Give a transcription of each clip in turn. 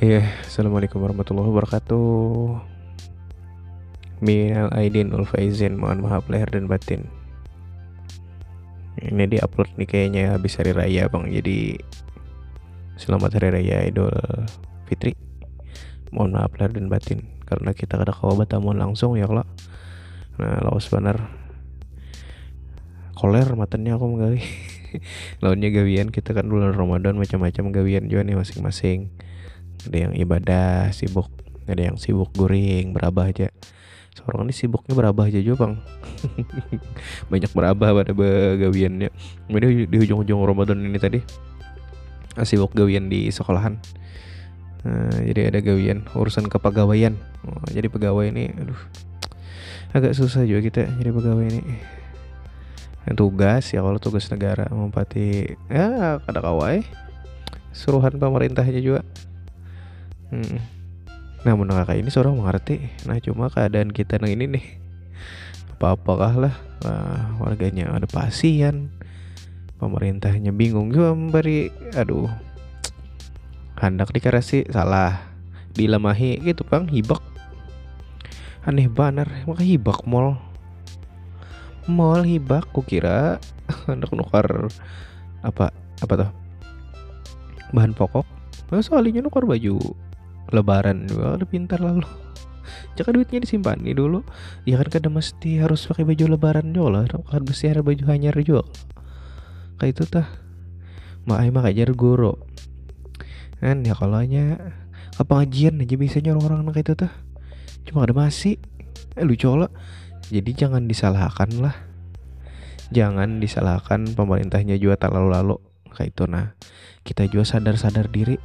Iya, Assalamualaikum warahmatullahi wabarakatuh. Minal Aidin Ul Faizin Mohon maaf lahir dan batin. Ini di upload nih kayaknya habis hari raya bang. Jadi Selamat hari raya Idul Fitri. Mohon maaf lahir dan batin Karena kita kada kawa batamun langsung ya kalau Nah lawas benar. Koler matanya aku menggali. Lawannya gawian kita kan bulan Ramadan macam-macam gawian juga nih masing-masing ada yang ibadah sibuk ada yang sibuk guring berabah aja. Seorang ini sibuknya berabah aja juga bang. Banyak berabah pada gawiannya. Kemudian di ujung-ujung Ramadan ini tadi ah, sibuk gawian di sekolahan. Nah, jadi ada gawian urusan kepegawaian. Oh, jadi pegawai ini aduh agak susah juga kita jadi pegawai ini. Yang tugas ya kalau tugas negara mempati ya kada kawai suruhan pemerintahnya juga Hmm. Namun kakak ini seorang mengerti. Nah cuma keadaan kita yang ini nih. Apa-apakah lah nah, warganya ada pasien. Pemerintahnya bingung juga memberi aduh hendak dikarasi salah dilemahi gitu bang hibak. Aneh banar maka hibak mall mall hibak kukira hendak nukar apa apa tuh bahan pokok. Nah, soalnya nukar baju lebaran. Juga udah pintar lalu jangan duitnya disimpan nih dulu. Ya kan kada mesti harus pakai baju lebaran juga lah. Kan mesti ada baju hanyar juga. Kayak itu tah. Mak mah ajar guru. Kan ya kalau nya ke pengajian aja biasanya orang-orang kayak itu tah. Cuma ada masih. Eh lucu lah. Jadi jangan disalahkan lah. Jangan disalahkan pemerintahnya juga tak lalu-lalu. Kayak itu nah. Kita juga sadar-sadar diri.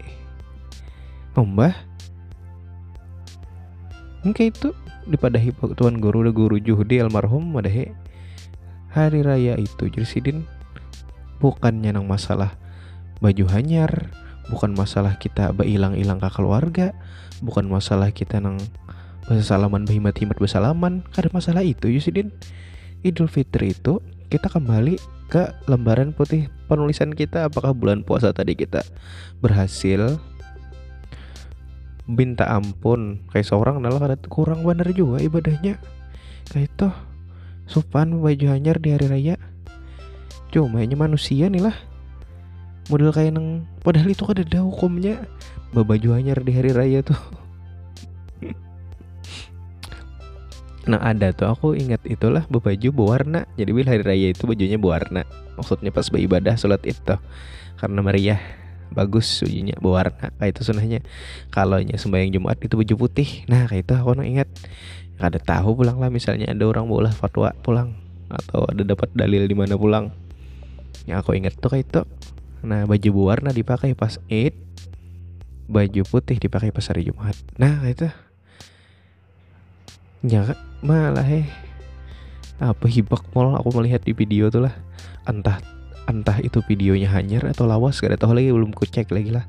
Mbah kayak itu dipadahi tuan guru udah guru Juhdi almarhum madahi hari raya itu. Jursidin bukannya nang masalah baju hanyar bukan masalah kita hilang-hilang ke keluarga bukan masalah kita nang salaman bahimat himat bersalaman ada masalah itu. Yusidin Idul Fitri itu kita kembali ke lembaran putih penulisan kita apakah bulan puasa tadi kita berhasil minta ampun. Kayak seorang adalah kurang benar juga ibadahnya. Kayak itu supan baju hanyar di hari raya. Cuma ini manusia nih lah. Model kayak neng padahal itu kan ada hukumnya. Baju hanyar di hari raya tuh. Nah ada tuh. Aku ingat itulah baju berwarna. Jadi bil hari raya itu bajunya berwarna. Maksudnya pas beribadah sholat itu Karena meriah bagus sujinya berwarna kayak itu sunahnya. Kalau nya sembahyang Jumat itu baju putih. Nah kayak itu aku ingat. Ada tahu pulang lah misalnya ada orang bola fatwa pulang. Atau ada dapat dalil di mana pulang. Yang aku ingat tuh kayak itu. Nah baju berwarna dipakai pas Eid. Baju putih dipakai pas hari Jumat. Nah kayak itu. Ya malah eh. Apa hibak mall aku melihat di video tuh lah. Entah entah itu videonya hanyar atau lawas gak ada tahu lagi belum ku cek lagi lah.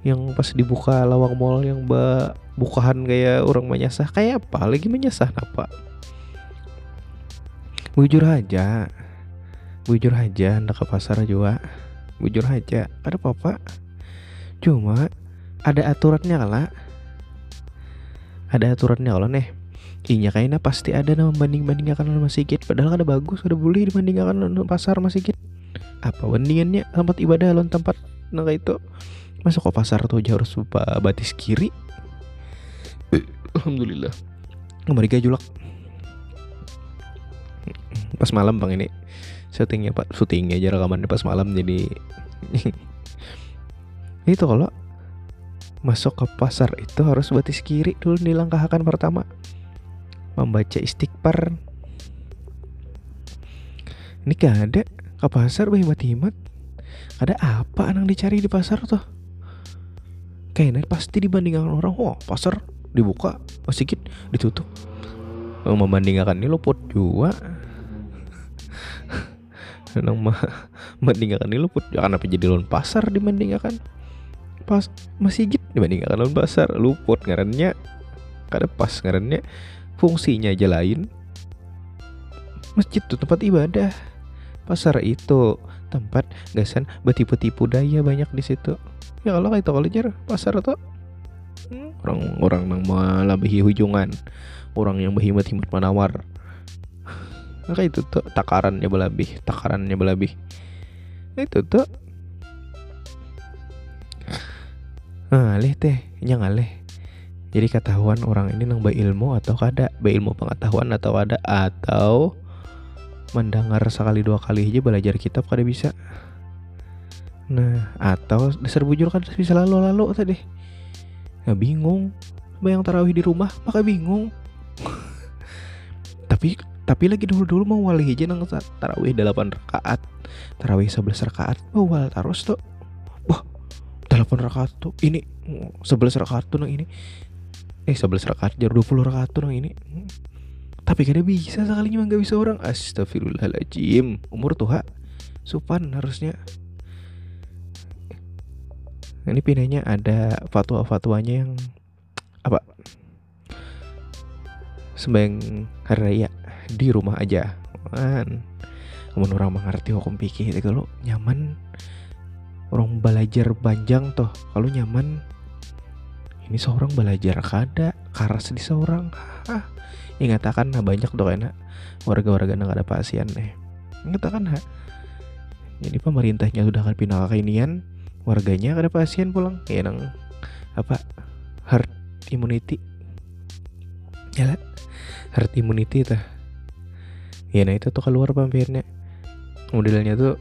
Yang pas dibuka lawang mall yang ba bukahan kayak orang menyasah kayak apa? Lagi menyasah apa bujur aja. Bujur aja hendak ke pasar juga bujur aja ada apa-apa? Cuma ada aturannya kala ada aturannya kalau nih Iya kayaknya pasti ada nama banding bandingkan sama masjid Padahal ada bagus ada boleh dibandingkan pasar masjid apa bandingannya? Tempat ibadah lawan tempat nah itu? Masuk ke pasar tuh aja harus lupa batis kiri? Alhamdulillah. Mereka julak pas malam bang ini. Syutingnya pak. Syutingnya aja rekamannya pas malam jadi. Itu kalau masuk ke pasar itu harus batis kiri. Dulu dilangkahkan pertama membaca istighfar. Ini gak ada ke pasar bahimat-himat ada apa anang dicari di pasar tuh? Kayaknya pasti dibandingkan orang wah pasar dibuka sedikit ditutup. Oh, membandingkan ini luput juga. Nang mah membandingkan ini luput jangan apa jadi lawan pasar dibandingkan? Pas masih gitu dibandingkan lawan pasar luput ngarannya. Kada pas ngarannya fungsinya aja lain. Masjid tuh tempat ibadah. Pasar itu tempat gasan betipu-tipu daya banyak di situ. Ya kalau kayak kalau pasar tuh. Orang-orang yang melebihi hujungan. Orang yang berhimat-himat menawar. Maka itu tuh takarannya berlebih takarannya berlebih. Itu tuh. Ah leh teh jangan leh jadi ketahuan orang ini nang ilmu atau kada? Ilmu pengetahuan atau ada? Atau mendengar sekali dua kali aja belajar kitab kada bisa? Nah atau dasar bujur kan bisa lalu lalu tadi? Nggak bingung. Bayang tarawih di rumah maka bingung. Tapi tapi lagi dulu dulu mau wali aja nang tarawih delapan rakaat. Tarawih sebelas rakaat mau wal terus tuh. Wah delapan rakaat tuh ini sebelas rakaat tuh nang ini eh sebelas rakaat jar puluh rakaat tuh nang ini. Tapi kada bisa sekalinya nggak bisa orang. Astagfirullahaladzim umur tuh ha supan harusnya. Ini pindahnya ada fatwa-fatwanya yang apa? Sembahyang hari raya di rumah aja. Kan kemudian orang mengerti hukum pikir kalau nyaman. Orang belajar panjang toh kalau nyaman ini seorang belajar kada? Karas di seorang. Ah ingatakan nah banyak tuh enak. Warga-warga ada pasien nih ingatakan ha jadi pemerintahnya sudah akan pindah ke inian warganya ada pasien pulang. Ya nang apa? Herd immunity. Ya lah herd immunity tuh ya nah itu tuh keluar pampirnya modelnya tuh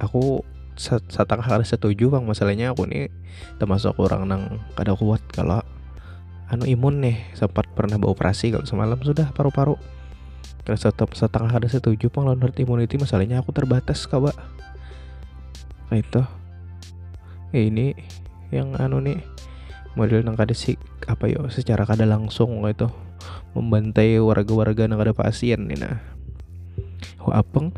aku satang harus setuju bang. Masalahnya aku nih termasuk orang nang kada kuat kalau anu imun nih sempat pernah beroperasi kalau semalam sudah paru-paru. Kalau tetap setengah ada setuju bang lawan herd immunity masalahnya aku terbatas kawa kayak itu. Ya ini yang anu nih model nang kada sih apa yo secara kada langsung itu. Membantai warga-warga nang kada pasien nih nah. Oh apeng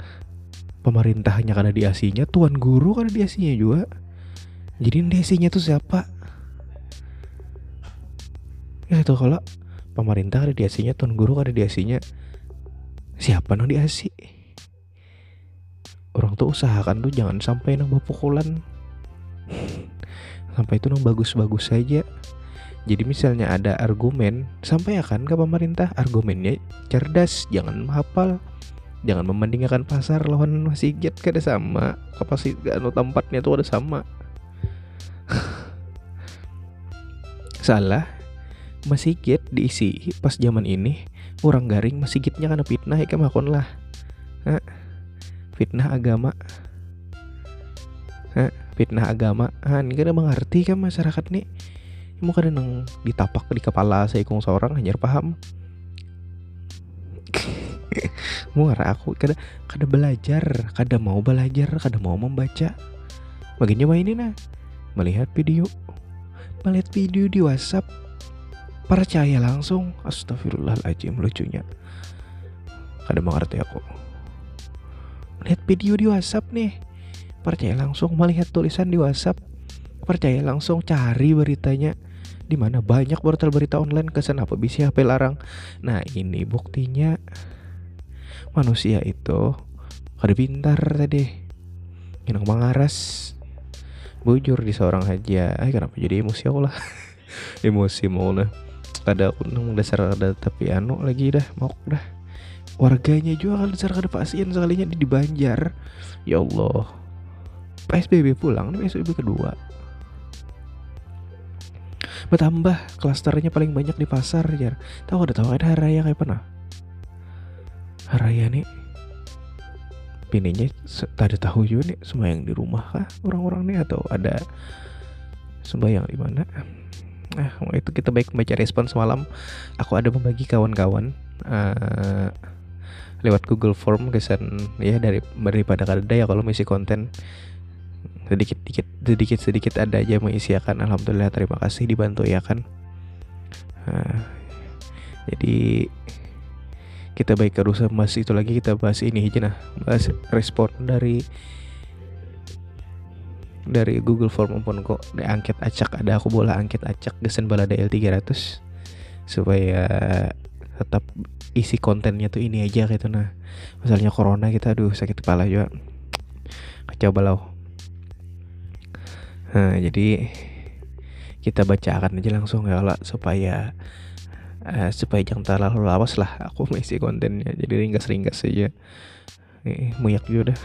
pemerintahnya kada diasinya tuan guru kada diasinya juga. Jadi desinya tuh siapa? Ya itu kalau pemerintah kada diasinya tuan guru kada diasinya siapa nang diasi orang tuh usahakan tuh jangan sampai nang pukulan sampai itu nang bagus-bagus saja. Jadi misalnya ada argumen sampaikan ke pemerintah argumennya cerdas jangan menghafal jangan membandingkan pasar lawan masjid kada sama. Kapasitas anu tempatnya tuh ada sama. Salah masjid diisi. Pas zaman ini orang garing masjidnya karena fitnah ya makon lah. Fitnah agama. Hah? fitnah agama. Ah ini kan mengerti kan masyarakat nih. Mau kadang nang ditapak di kepala saya kong seorang hanya paham mau aku kada kada belajar kada mau belajar kada mau membaca. Bagiannya ini nah melihat video. Melihat video di WhatsApp. Percaya langsung astagfirullahaladzim lucunya. Kada mengerti aku. Melihat video di WhatsApp nih. Percaya langsung melihat tulisan di WhatsApp. Percaya langsung cari beritanya. Di mana banyak portal berita online kesan apa bisa HP larang. Nah ini buktinya manusia itu ada pintar tadi. Yang mengaras bujur di seorang aja eh kenapa jadi emosi aku lah? Emosi mau lah. Ada aku nang dasar ada tapi anu lagi dah mau dah. Warganya juga kalau dasar ada pasien sekalinya di, Banjar ya Allah. PSBB pulang ini PSBB kedua. Bertambah klasternya paling banyak di pasar ya tahu ada tahu ada raya kayak pernah nih pininya tadi tahu juga nih yang di rumah kah orang-orang nih? Atau ada sembahyang di mana? Nah itu kita baik membaca respon semalam. Aku ada membagi kawan-kawan uh, lewat Google Form kesan ya dari daripada kada ya kalau misi konten. Sedikit sedikit sedikit sedikit ada aja mengisiakan. Alhamdulillah terima kasih dibantu ya kan? Nah, jadi kita baik ke rusa mas. Itu lagi kita bahas ini aja nah bahas respon dari dari Google Form pun kok di angket acak. Ada aku bola angket acak gesen balada L300 supaya tetap isi kontennya tuh ini aja gitu nah. Misalnya corona kita aduh sakit kepala juga. Kacau balau. Nah, jadi kita bacakan aja langsung ya lah supaya uh, supaya jangan terlalu lawas lah aku mengisi kontennya. Jadi ringkas-ringkas saja eh, muyak juga udah.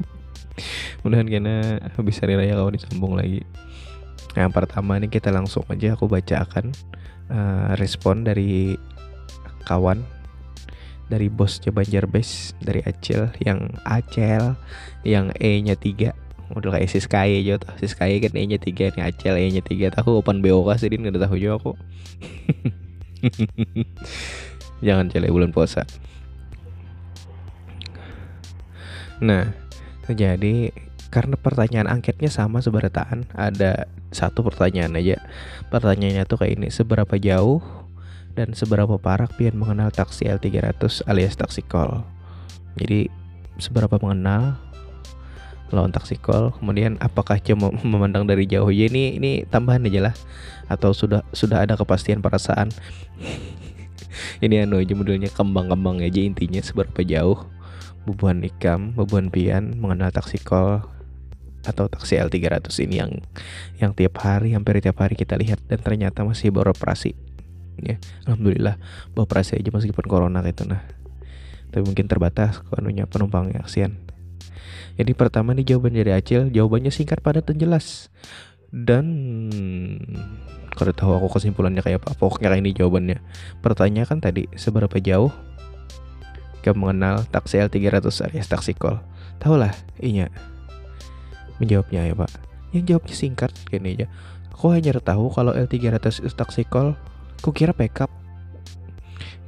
Mudahan karena habis hari raya kalau disambung lagi. Yang pertama ini kita langsung aja aku bacakan uh, respon dari kawan dari bosnya Banjarbes dari Acel yang Acel yang E nya 3 udah kayak Siskaye aja tuh Siskaye kan E nya 3 nih Acel E nya 3 tahu open BOK sih nggak tahu juga aku jangan cele bulan puasa. Nah jadi karena pertanyaan angketnya sama seberataan ada satu pertanyaan aja. Pertanyaannya tuh kayak ini seberapa jauh dan seberapa parah pian mengenal taksi L300 alias taksi call? Jadi seberapa mengenal lawan taksi call kemudian apakah cuma memandang dari jauh? Ya ini ini tambahan aja lah. Atau sudah sudah ada kepastian perasaan? Ini anu aja modelnya kembang-kembang aja intinya seberapa jauh? Bubuhan ikam bubuhan pian mengenal taksi call atau taksi L300 ini yang yang tiap hari hampir tiap hari kita lihat dan ternyata masih beroperasi ya alhamdulillah beroperasi aja meskipun corona gitu nah. Tapi mungkin terbatas anunya penumpangnya kasihan jadi pertama nih jawaban dari Acil, jawabannya singkat padat dan jelas. Dan kalau tahu aku kesimpulannya kayak apa, pokoknya kayak ini jawabannya. Pertanyaan kan tadi seberapa jauh kamu mengenal taksi L300 alias taksi call? Tahu lah, iya. Menjawabnya ya pak. Yang jawabnya singkat gini aja. Aku hanya tahu kalau L300 itu taksi call. Ku kira backup.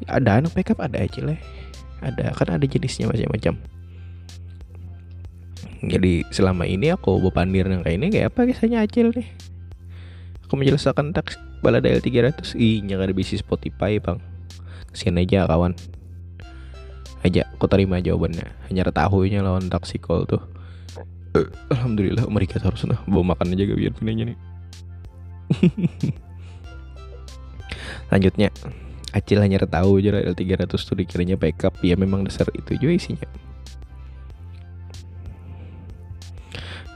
Ada anak backup ada aja lah. Ada kan ada jenisnya macam-macam jadi selama ini aku bepandir yang kayak ini kayak apa kisahnya Acil nih? Aku menjelaskan teks balada L300 ih nyakar bisnis Spotify bang. Kesian aja kawan. Aja aku terima jawabannya. Hanya tahunya lawan taksi call tuh. Uh, Alhamdulillah mereka harus nah bawa makan aja gak biar pinanya nih lanjutnya. Acil hanya tahu aja L300 tuh dikiranya backup. Ya memang dasar itu juga isinya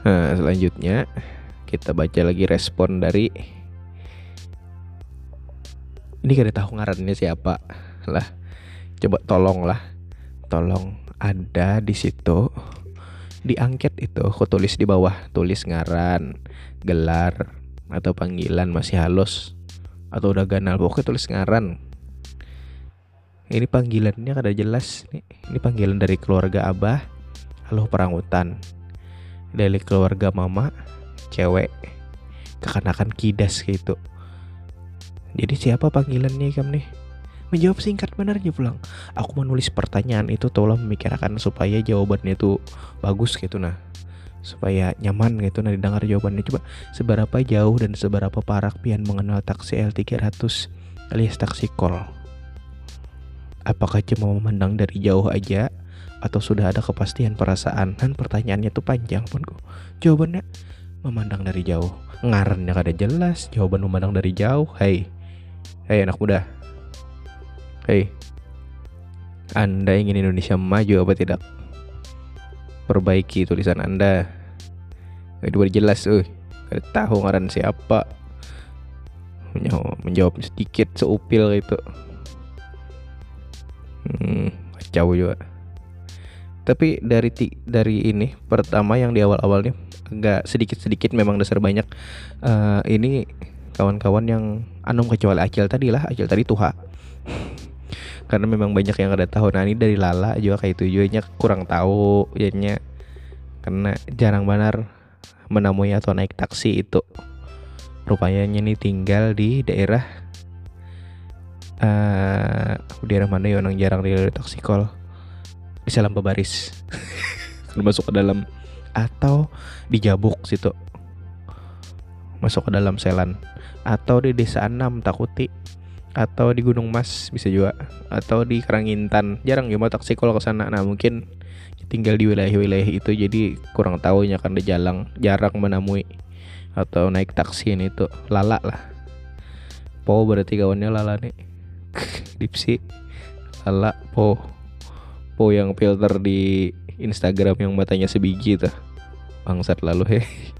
Nah, selanjutnya kita baca lagi respon dari ini kada tahu ngarannya siapa lah. Coba tolong lah. Tolong ada di situ. Di angket itu aku tulis di bawah. Tulis ngaran, gelar atau panggilan masih halus. Atau udah ganal pokoknya tulis ngaran. Ini panggilannya kada jelas nih. Ini panggilan dari keluarga abah halo perangutan dari keluarga mama cewek kekanakan kidas gitu. Jadi siapa panggilannya kamu nih? Menjawab singkat benarnya pulang. Aku menulis pertanyaan itu tolong memikirkan supaya jawabannya itu bagus gitu nah. Supaya nyaman gitu nah didengar jawabannya. Coba seberapa jauh dan seberapa parah pian mengenal taksi L300 alias taksi call? Apakah cuma memandang dari jauh aja atau sudah ada kepastian perasaan dan pertanyaannya tuh panjang pun jawabannya memandang dari jauh. Ngarannya kada jelas jawaban memandang dari jauh. Hei hei anak muda. Hei anda ingin Indonesia maju apa tidak? Perbaiki tulisan anda. Dua jelas eh. Kada tahu ngaran siapa. Menjawab sedikit seupil itu hmm, kacau juga tapi dari dari ini pertama yang di awal-awal nih agak sedikit-sedikit memang dasar banyak. Uh, ini kawan-kawan yang anum kecuali Acil tadi lah Acil tadi tuha. Karena memang banyak yang ada tahu nah ini dari Lala juga kayak tujuannya kurang tahu jadinya karena jarang benar menemui atau naik taksi itu. Rupanya ini tinggal di daerah uh, daerah mana ya jarang di taksi call bisa lampu baris. Masuk ke dalam. Atau di Jabuk situ. Masuk ke dalam selan. Atau di desa Anam Takuti. Atau di Gunung Mas bisa juga. Atau di Karangintan jarang ya taksi kalau ke sana. Nah mungkin tinggal di wilayah-wilayah itu. Jadi kurang tahu ya kan jalan. Jarang menemui. Atau naik taksi ini tuh lala lah. Po berarti kawannya lala nih. Dipsi. Lala po po yang filter di Instagram yang matanya sebiji tuh bangsat lalu he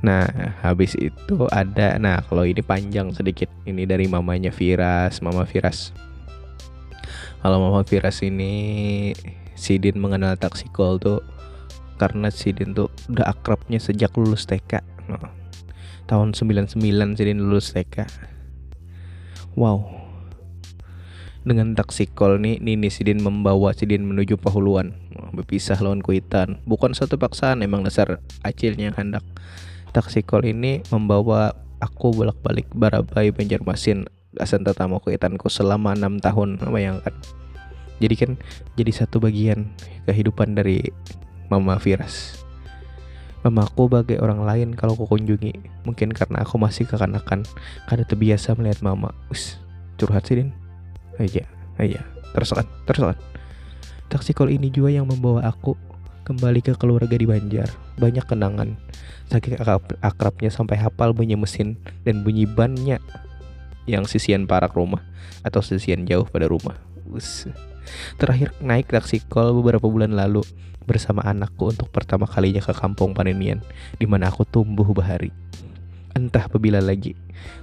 Nah, habis itu ada nah kalau ini panjang sedikit. Ini dari mamanya Viras, Mama Viras. Kalau Mama Viras ini Sidin mengenal taksi call tuh karena Sidin tuh udah akrabnya sejak lulus TK. Nah, tahun 99 Sidin lulus TK. Wow. Dengan taksi call nih Nini Sidin membawa Sidin menuju Pahuluan. Berpisah lawan Kuitan. Bukan satu paksaan emang dasar acilnya yang hendak. Taksi call ini membawa aku bolak-balik Barabai Banjarmasin Asan Tatamu Kuitanku selama enam tahun. Bayangkan. Jadi kan jadi satu bagian kehidupan dari Mama Viras Mamaku bagai orang lain kalau aku kunjungi. Mungkin karena aku masih kekanakan Karena terbiasa melihat mama. Us, curhat sih Din Iya, iya kan, terus kan Taksi call ini juga yang membawa aku kembali ke keluarga di Banjar. Banyak kenangan. Saking akrabnya sampai hafal bunyi mesin dan bunyi bannya yang sisian parak rumah atau sisian jauh pada rumah. Us. Terakhir naik taksi kol beberapa bulan lalu bersama anakku untuk pertama kalinya ke kampung Paninian di mana aku tumbuh bahari. Entah apabila lagi.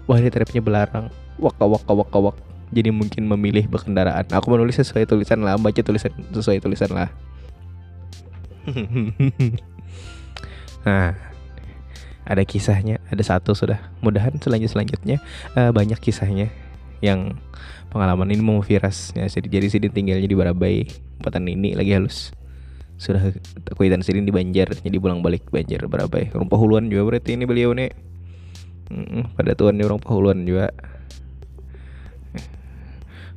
Wah ini tripnya belarang. Waka waka waka wak. Jadi mungkin memilih berkendaraan. Aku menulis sesuai tulisan lah, baca tulisan sesuai tulisan lah. nah, ada kisahnya, ada satu sudah. Mudahan selanjut selanjutnya uh, banyak kisahnya yang pengalaman ini mau viras ya jadi jadi sini tinggalnya di Barabai tempatan ini lagi halus sudah kuitan sini di Banjar jadi pulang balik Banjar Barabai rumpah huluan juga berarti ini beliau nih mm, pada tuan orang pahuluan juga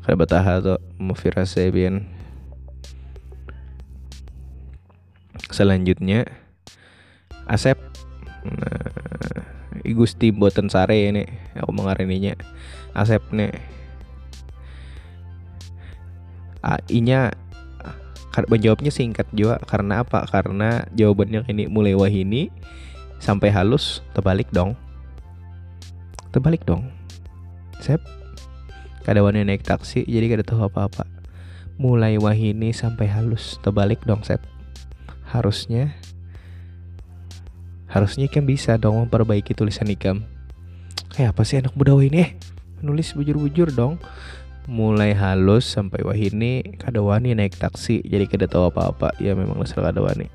kada bataha tuh mau viras saya bian selanjutnya Asep. Nah, Gusti buatan sare ini aku mengaraninya Asep nih inya menjawabnya singkat juga karena apa? Karena jawabannya ini mulai wahini sampai halus terbalik dong. Terbalik dong. Sep kadawannya naik taksi jadi kada tahu apa-apa. Mulai wahini sampai halus. Terbalik dong Sep. Harusnya harusnya kan bisa dong memperbaiki tulisan ikam. Kayak apa sih anak muda ini eh nulis bujur-bujur dong. Mulai halus sampai wah ini kadawani naik taksi jadi kada tahu apa-apa. Ya memang dasar kadawani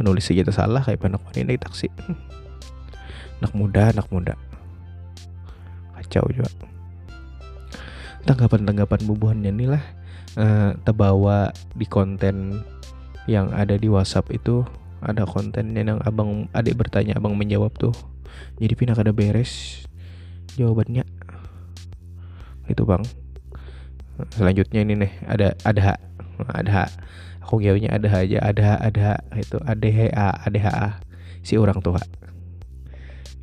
menulis segitu salah kayak anak wani naik taksi. Anak muda anak muda. Kacau juga tanggapan-tanggapan bubuhannya nih lah uh, terbawa di konten yang ada di WhatsApp itu. Ada kontennya yang abang adik bertanya abang menjawab tuh jadi pindah kada beres? Jawabannya itu bang. Selanjutnya ini nih ada ada ada aku jawabnya ada aja ada ada itu ada ha ada ha si orang tua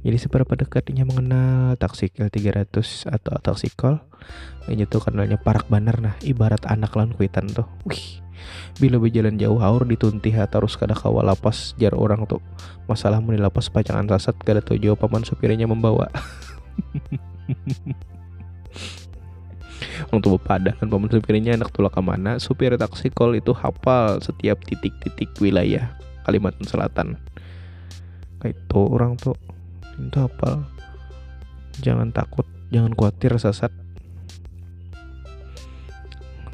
jadi seberapa dekatnya mengenal taksikal 300 atau taksikal ini tuh kenalnya parak banar nah ibarat anak lan kuitan tuh. Wih Bila berjalan jauh haur dituntih terus kada kawal lapas jar orang tuh masalah meni lapas pacangan sasat kada tahu jawab paman supirnya membawa. Untuk pada kan paman supirnya enak tulak ke mana supir taksi kol itu hafal setiap titik-titik wilayah Kalimantan Selatan. Kayak itu orang tuh itu hafal jangan takut jangan khawatir sasat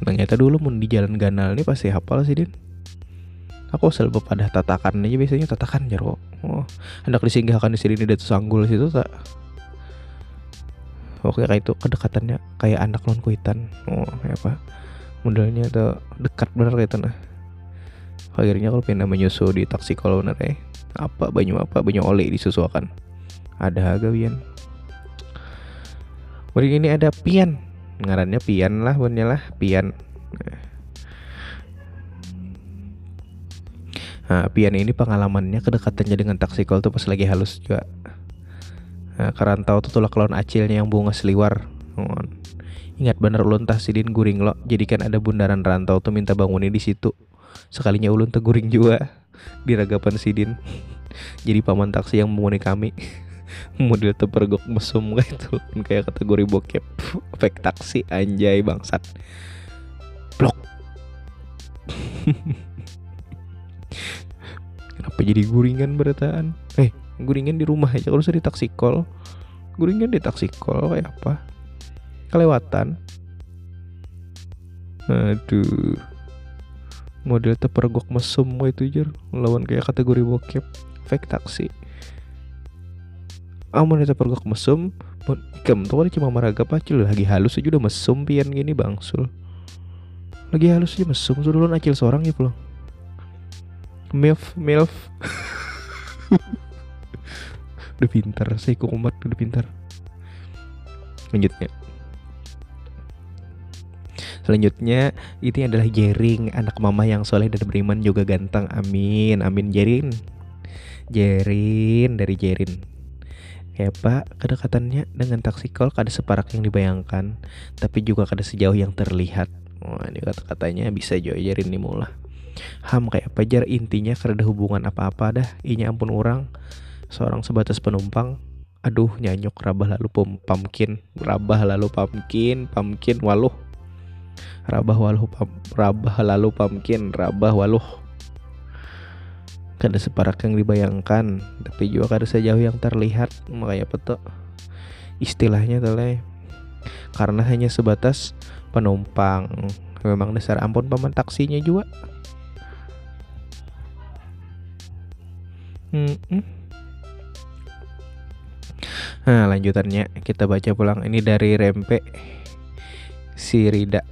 ternyata dulu mau di jalan ganal ini pasti hafal sih din. Aku selalu pada tatakan aja biasanya tatakan jaro oh hendak disinggahkan di sini di sanggul situ tak? Oke kayak itu kedekatannya kayak anak non kuitan. Oh kayak apa? Modelnya tuh dekat bener kayak itu nah. Akhirnya kalau pindah menyusu di taksi kalau bener eh apa banyu apa? Banyu oli disusuakan ada gawian Beri ini ada pian. Ngarannya Pian lah punya lah. Pian. Nah, Pian ini pengalamannya kedekatannya dengan taksi call tuh pas lagi halus juga. Nah, karantau tuh tulak lawan acilnya yang bunga seliwar. Ingat bener ulun tah sidin guring lo. Jadi kan ada bundaran rantau tuh minta bangunin di situ. Sekalinya ulun teguring juga. Di ragapan sidin. Jadi paman taksi yang memuni kami model terpergok mesum kayak itu kayak kategori bokep. Efek taksi anjay bangsat. Blok. Kenapa jadi guringan berataan? Eh guringan di rumah aja. Kalau saya di taksi call. Guringan di taksi call kayak apa? Kelewatan. Aduh. Model terpergok mesum itu jir lawan kayak kategori bokep. Fake taksi amun itu terpergok mesum ikam tuh cuma maraga pacul lagi halus aja udah mesum pian gini bangsul. Lagi halus aja mesum lu acil seorang ya pulang milf milf. Udah pintar saya kumat udah pintar. Lanjutnya Selanjutnya itu adalah Jering Anak mama yang soleh dan beriman juga ganteng. Amin Amin Jerin Jerin dari Jerin Pak, kedekatannya dengan taksi call kada separak yang dibayangkan Tapi juga kada sejauh yang terlihat. Wah ini kata-katanya bisa jauh Jerin nih mula Ham kayak apa jar? Intinya karena ada hubungan apa-apa dah. Inya ampun orang Seorang sebatas penumpang. Aduh nyanyuk rabah lalu pum, pumpkin Rabah lalu pumpkin Pumpkin waluh. Rabah waluh pam, rabah lalu pumpkin rabah waluh kada separak yang dibayangkan tapi juga kada sejauh yang terlihat. Makanya petok istilahnya toleh karena hanya sebatas penumpang. Memang dasar ampun paman taksinya juga. Hmm -mm. Nah lanjutannya kita baca pulang. Ini dari Rempe si Rida.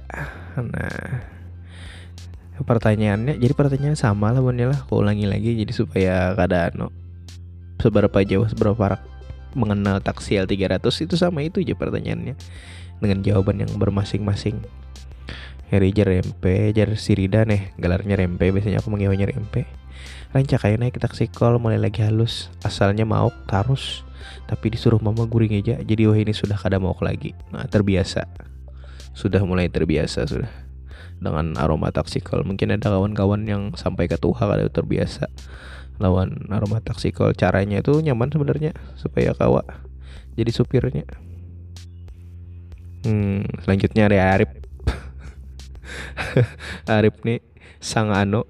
Nah, pertanyaannya jadi pertanyaan sama lah bun lah, aku ulangi lagi jadi supaya keadaan no, seberapa jauh seberapa parah mengenal taksi L300 itu sama itu aja pertanyaannya dengan jawaban yang bermasing-masing. Hari jar rempe, jar sirida nih, galarnya rempe, biasanya aku mengiwanya rempe. Rancak kayak naik taksi call mulai lagi halus, asalnya mau tarus, tapi disuruh mama guring aja, jadi wah ini sudah kada mau lagi. Nah, terbiasa sudah mulai terbiasa sudah dengan aroma taksikal. Mungkin ada kawan-kawan yang sampai ke tuha kalau terbiasa lawan aroma taksikal. Caranya itu nyaman sebenarnya supaya kawa jadi supirnya. Hmm, selanjutnya ada Arif. Arif nih sang ano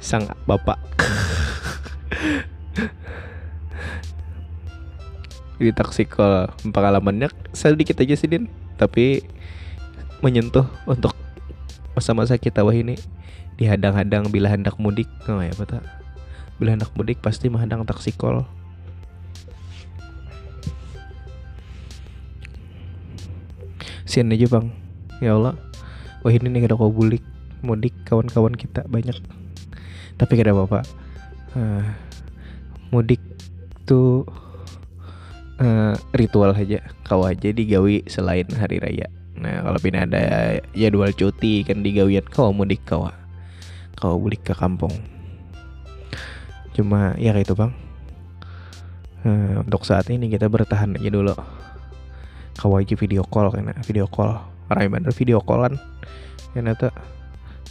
sang bapak. Di taksikal pengalamannya. Sedikit aja sih Din. Tapi menyentuh untuk masa-masa kita wah ini dihadang-hadang bila hendak mudik. Oh ya betul. Bila hendak mudik pasti menghadang taksi kol sian aja bang. Ya Allah. Wah ini nih kada kau bulik mudik kawan-kawan kita banyak. Tapi kada apa-apa. Uh, mudik tuh uh, ritual aja. Kau aja digawi selain hari raya Nah kalau pindah ada jadwal cuti kan digawian kau mudik kau kau mudik ke kampung. Cuma ya kayak itu bang. Uh, untuk saat ini kita bertahan aja dulu. Kau aja video call karena video call. Orang bener video callan. Karena tuh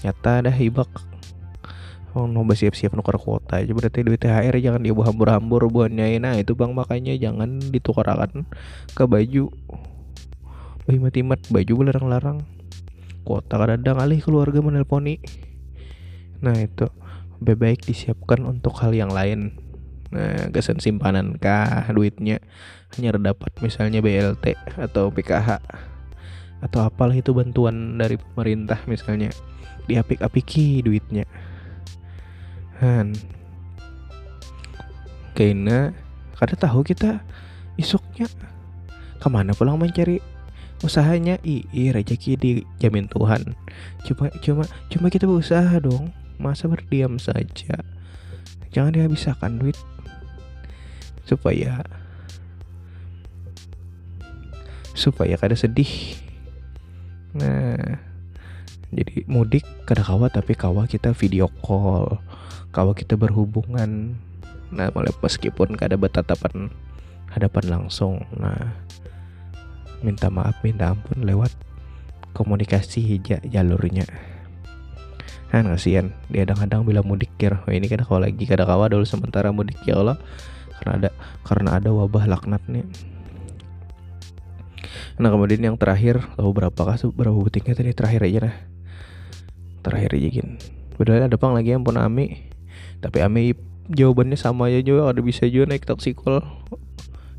nyata dah ibak. Oh, mau siap-siap nukar kuota aja berarti duit THR jangan dia hambur-hambur buat nah itu bang makanya jangan ditukarkan ke baju Bayi mati mat baju larang-larang Kota kadang alih keluarga menelponi. Nah itu. Lebih baik disiapkan untuk hal yang lain. Nah kesan simpanan kah duitnya? Hanya dapat misalnya BLT atau PKH Atau apalah itu bantuan dari pemerintah misalnya. Diapik-apiki duitnya. Han. Karena Kada tahu kita Isuknya? Ke mana pulang mencari usahanya iya rezeki dijamin Tuhan. Cuma cuma cuma kita berusaha dong. Masa berdiam saja. Jangan dihabiskan duit. Supaya supaya kada sedih. Nah jadi mudik kada kawa tapi kawa kita video call. Kawa kita berhubungan. Nah meskipun kada bertatapan hadapan langsung. Nah minta maaf minta ampun lewat komunikasi hija jalurnya. Kan kasihan. Dia kadang-kadang bila mudik kira. Oh, ini kan kalau lagi kada kawa dulu sementara mudik ya Allah. Karena ada karena ada wabah laknat nih. Nah kemudian yang terakhir tahu berapa kah berapa butiknya tadi? Terakhir aja nah terakhir aja gin. Padahal ada pang lagi yang pun Ami. Tapi Ami jawabannya sama aja juga ada bisa juga naik taksikol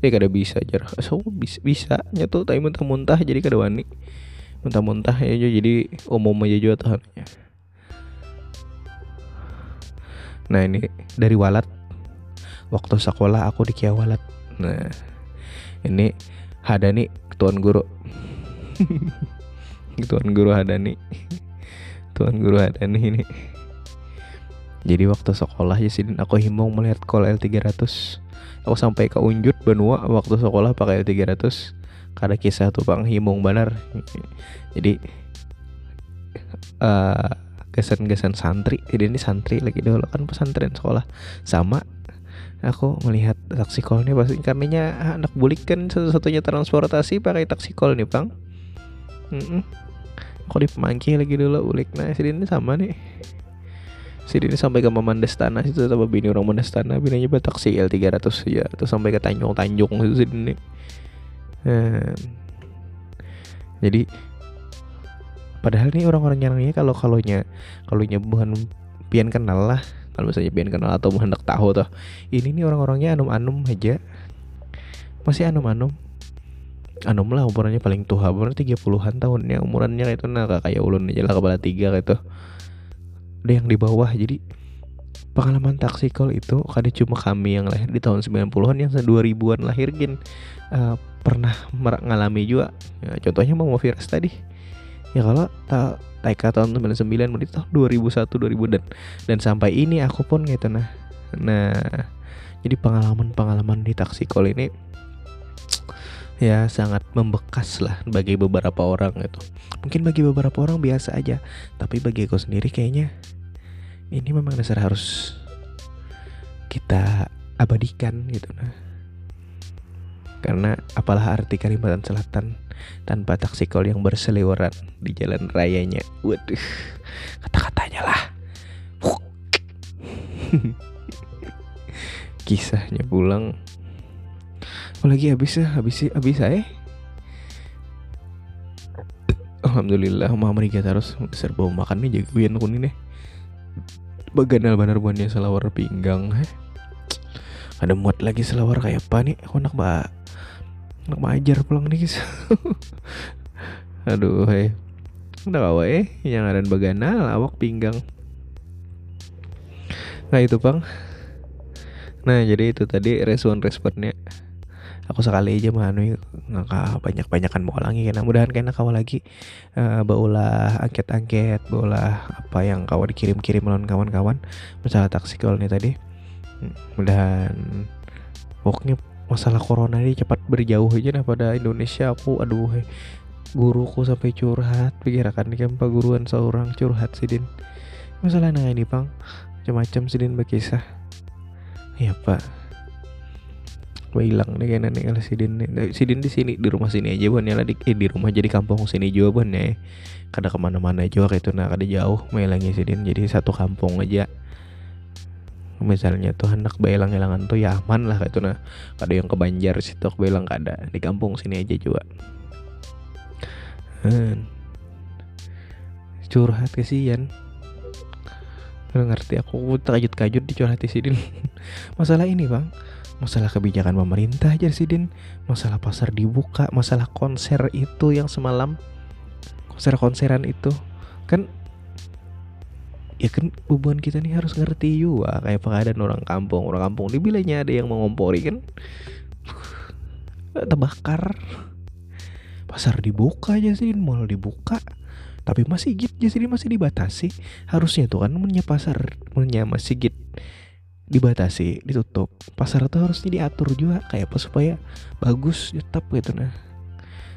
ya kada bisa aja so bisa bisa tuh tapi muntah-muntah jadi kada wani. Muntah-muntah ya jadi umum aja juga tuh nah ini dari walat. Waktu sekolah aku di Kia Walat. Nah ini Hadani tuan guru. Tuan guru Hadani. Tuan guru Hadani ini. Jadi waktu sekolah ya sih aku himbau melihat kol L300 aku sampai ke Unjut Benua waktu sekolah pakai L300 karena kisah tuh bang himung benar. Jadi uh, gesan-gesan santri. Jadi ini santri lagi dulu kan pesantren sekolah. Sama aku melihat taksi kol ini pasti karena anak bulik kan satu-satunya transportasi pakai taksi kol nih bang. Mm -mm. aku lagi dulu bulik. Nah sini sama nih sini sampai ke Mamandestana situ sama bini orang Mandestana binanya taksi L300 ya atau sampai ke Tanjung Tanjung itu sini. Hmm. jadi padahal nih orang-orang nyarangnya kalau kalonya kalau bukan pian kenal lah. Kalau misalnya pian kenal atau hendak tahu tuh ini nih orang-orangnya anum-anum aja. Masih anum-anum. Anum lah umurannya paling tua. Umurnya tiga puluhan tahunnya umurannya kayak itu. Nah kayak ulun aja lah kepala tiga gitu ada yang di bawah. Jadi pengalaman taksi call itu kada cuma kami yang lahir di tahun 90-an yang 2000-an lahir gin. Uh, pernah mengalami juga. Ya, contohnya mau virus tadi. Ya kalau tak TK tahun 99 berarti tahun 2001 2000 dan dan sampai ini aku pun gitu nah. Nah jadi pengalaman-pengalaman di taksi call ini ya sangat membekas lah bagi beberapa orang itu mungkin bagi beberapa orang biasa aja. Tapi bagi aku sendiri kayaknya ini memang dasar harus kita abadikan gitu nah. Karena apalah arti Kalimantan Selatan tanpa taksikol yang berseliweran di jalan rayanya. Waduh kata-katanya lah. Kisahnya pulang Oh lagi? Habis ya? Habis habis saya Alhamdulillah mama mereka terus serba makan nih jagoan kuning nih Baganal bener buannya selawar pinggang heh ada muat lagi selawar kayak apa nih? Aku nak mbak nak majar pulang nih guys. Aduh hei udah kawa eh. Yang ada baganal awak pinggang. Nah itu bang nah jadi itu tadi respon-responnya aku sekali aja manu nggak banyak banyakan mau lagi karena mudahan kena kau lagi. Uh, baulah angket-angket baulah apa yang kau dikirim-kirim melalui kawan-kawan. Masalah taksi call nih tadi. Hmm, mudahan pokoknya masalah corona ini cepat berjauh aja nah pada Indonesia aku aduh he, guruku sampai curhat. Pikirkan nih kan pak guruan seorang curhat sidin masalah nah ini bang macam-macam sidin berkisah. Ya pak hilang nih kayaknya nih kalau Sidin nih. Sidin di sini di rumah sini aja buan ya di eh, di rumah jadi kampung sini juga buan ya. Kada ke mana-mana juga kayak itu nah kada jauh melangnya Sidin jadi satu kampung aja. Misalnya tuh anak belang hilangan tuh ya aman lah kayak itu nah. Kada yang ke Banjar situ belang kada. Di kampung sini aja juga. Hmm. curhat kesian. Ngerti aku terkajut-kajut dicurhat di sini masalah ini bang masalah kebijakan pemerintah aja sih Din masalah pasar dibuka masalah konser itu yang semalam. Konser-konseran itu. Kan ya kan beban kita nih harus ngerti juga. Kayak pengadaan orang kampung. Orang kampung di bilanya ada yang mengompori kan? Terbakar. Pasar dibuka aja sih mall dibuka. Tapi masih gitu jadi masih dibatasi. Harusnya tuh kan punya pasar punya masjid dibatasi ditutup. Pasar itu harusnya diatur juga kayak apa supaya bagus tetap gitu nah.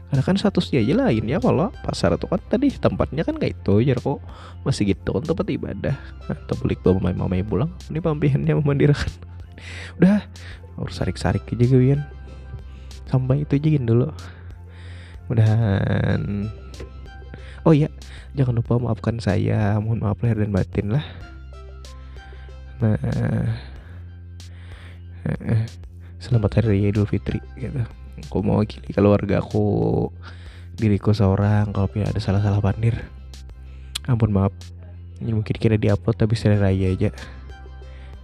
Karena kan statusnya aja lain ya kalau pasar itu kan tadi tempatnya kan kayak itu ya kok. Masih gitu kan tempat ibadah. Atau beli bawa mamai mamai pulang ini pampihannya memandirakan. Udah harus sarik sarik aja gue sampai itu aja dulu. Mudahan. Oh iya jangan lupa maafkan saya. Mohon maaf lahir dan batin lah nah selamat hari Idul Fitri gitu. Aku mau wakili keluarga aku diriku seorang kalau ada salah-salah pandir ampun maaf. Ini mungkin kira diupload tapi saya raya aja.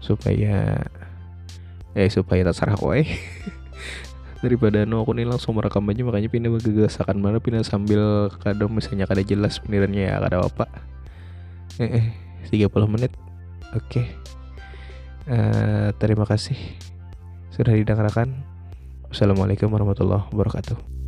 Supaya eh supaya tak serah kowe. Daripada no aku nih langsung merekam aja makanya pindah gegasakan mana pindah sambil kadang misalnya kada jelas pendirannya ya kada apa eh, eh 30 menit. Oke. okay. Uh, terima kasih sudah didengarkan. Wassalamualaikum warahmatullahi wabarakatuh